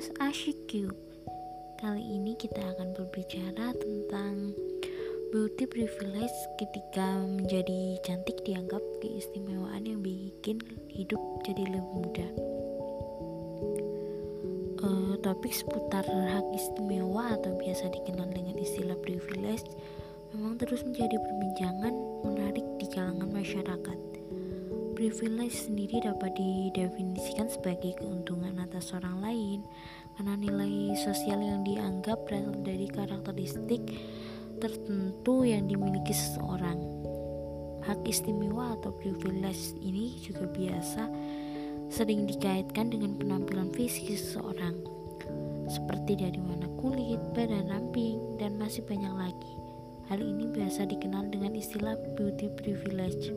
podcast ASYQ Kali ini kita akan berbicara tentang beauty privilege ketika menjadi cantik dianggap keistimewaan yang bikin hidup jadi lebih mudah. Uh, Topik seputar hak istimewa atau biasa dikenal dengan istilah privilege memang terus menjadi perbincangan menarik di kalangan masyarakat Privilege sendiri dapat didefinisikan sebagai keuntungan atas orang lain karena nilai sosial yang dianggap berasal dari karakteristik tertentu yang dimiliki seseorang. Hak istimewa atau privilege ini juga biasa sering dikaitkan dengan penampilan fisik seseorang, seperti dari warna kulit, badan ramping, dan masih banyak lagi. Hal ini biasa dikenal dengan istilah beauty privilege.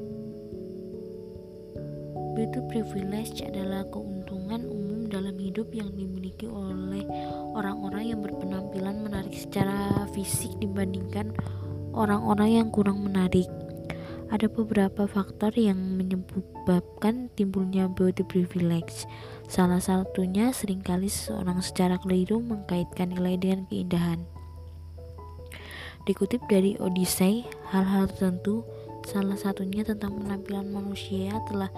Beauty privilege adalah keuntungan umum dalam hidup yang dimiliki oleh orang-orang yang berpenampilan menarik secara fisik dibandingkan orang-orang yang kurang menarik. Ada beberapa faktor yang menyebabkan timbulnya beauty privilege. Salah satunya sering kali seseorang secara keliru mengkaitkan nilai dengan keindahan. Dikutip dari Odyssey, hal-hal tertentu, salah satunya tentang penampilan manusia telah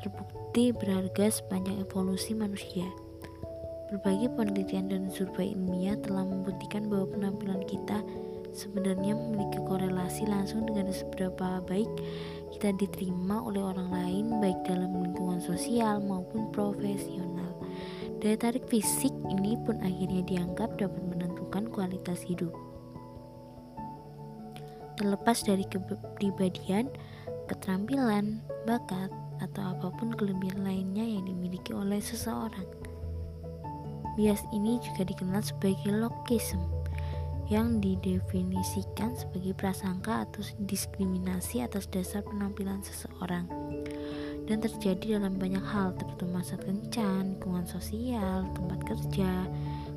terbukti berharga sepanjang evolusi manusia. Berbagai penelitian dan survei ilmiah telah membuktikan bahwa penampilan kita sebenarnya memiliki korelasi langsung dengan seberapa baik kita diterima oleh orang lain baik dalam lingkungan sosial maupun profesional. Daya tarik fisik ini pun akhirnya dianggap dapat menentukan kualitas hidup. Terlepas dari kepribadian, keterampilan, bakat, atau apa pun kelebihan lainnya yang dimiliki oleh seseorang. Bias ini juga dikenal sebagai lokisme yang didefinisikan sebagai prasangka atau diskriminasi atas dasar penampilan seseorang dan terjadi dalam banyak hal terutama saat kencan, lingkungan sosial, tempat kerja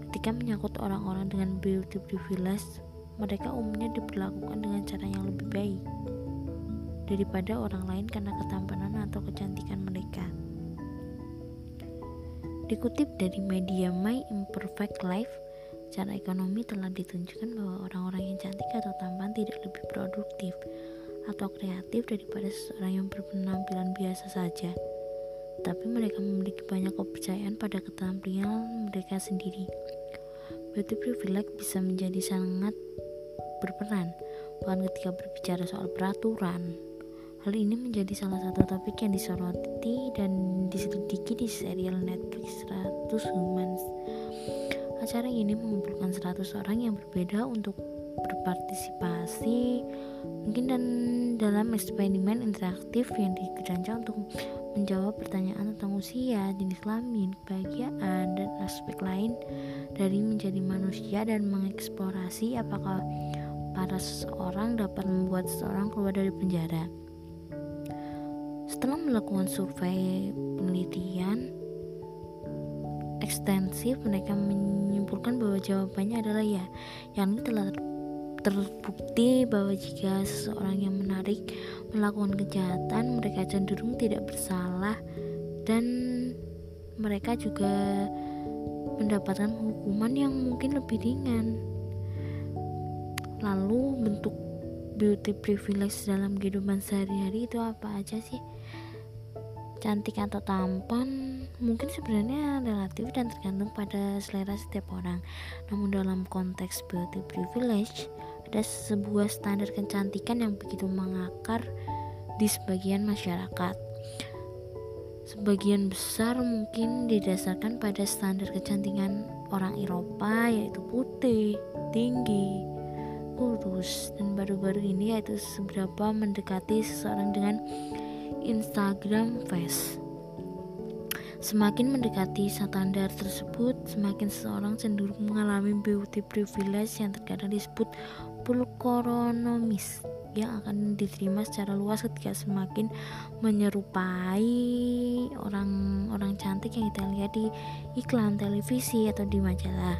ketika menyangkut orang-orang dengan beauty privilege mereka umumnya diperlakukan dengan cara yang lebih baik daripada orang lain karena ketampanan atau kecantikan mereka. Dikutip dari media My Imperfect Life, secara ekonomi telah ditunjukkan bahwa orang-orang yang cantik atau tampan tidak lebih produktif atau kreatif daripada seseorang yang berpenampilan biasa saja. Tapi mereka memiliki banyak kepercayaan pada keterampilan mereka sendiri. Beauty privilege bisa menjadi sangat berperan, bahkan ketika berbicara soal peraturan, Hal ini menjadi salah satu topik yang disoroti dan diselidiki di serial Netflix 100 Humans. Acara ini mengumpulkan 100 orang yang berbeda untuk berpartisipasi mungkin dan dalam eksperimen interaktif yang dirancang untuk menjawab pertanyaan tentang usia, jenis kelamin, kebahagiaan, dan aspek lain dari menjadi manusia dan mengeksplorasi apakah para seseorang dapat membuat seseorang keluar dari penjara. Setelah melakukan survei penelitian ekstensif, mereka menyimpulkan bahwa jawabannya adalah ya, yang telah terbukti bahwa jika seseorang yang menarik melakukan kejahatan, mereka cenderung tidak bersalah dan mereka juga mendapatkan hukuman yang mungkin lebih ringan. Lalu bentuk beauty privilege dalam kehidupan sehari-hari itu apa aja sih? Cantik atau tampan mungkin sebenarnya relatif dan tergantung pada selera setiap orang. Namun dalam konteks beauty privilege ada sebuah standar kecantikan yang begitu mengakar di sebagian masyarakat. Sebagian besar mungkin didasarkan pada standar kecantikan orang Eropa yaitu putih, tinggi, kurus dan baru-baru ini yaitu seberapa mendekati seseorang dengan Instagram face. Semakin mendekati standar tersebut, semakin seseorang cenderung mengalami beauty privilege yang terkadang disebut pulkoronomis yang akan diterima secara luas ketika semakin menyerupai orang-orang cantik yang kita lihat di iklan televisi atau di majalah.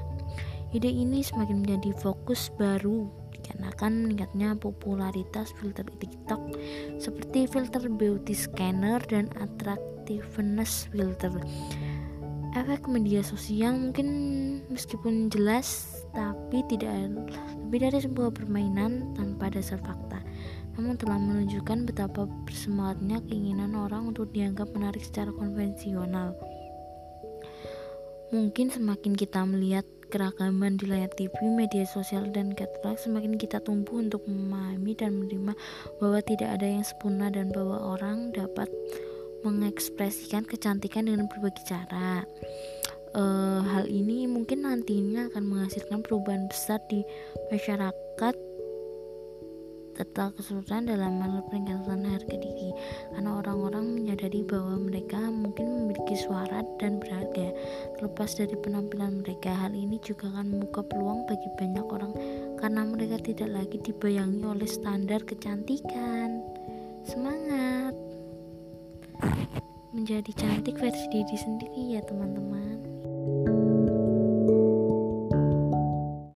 Ide ini semakin menjadi fokus baru dikarenakan meningkatnya popularitas filter TikTok seperti filter beauty scanner dan attractiveness filter. efek media sosial mungkin meskipun jelas tapi tidak lebih dari sebuah permainan tanpa dasar fakta namun telah menunjukkan betapa bersemangatnya keinginan orang untuk dianggap menarik secara konvensional mungkin semakin kita melihat keragaman di layar TV, media sosial, dan katalog semakin kita tumbuh untuk memahami dan menerima bahwa tidak ada yang sempurna dan bahwa orang dapat mengekspresikan kecantikan dengan berbagai cara. Uh, hal ini mungkin nantinya akan menghasilkan perubahan besar di masyarakat serta kesulitan dalam hal peningkatan harga diri karena orang-orang menyadari bahwa mereka mungkin memiliki suara dan berharga. Terlepas dari penampilan mereka hal ini juga akan membuka peluang bagi banyak orang karena mereka tidak lagi dibayangi oleh standar kecantikan. Semangat! Menjadi cantik versi diri sendiri ya teman-teman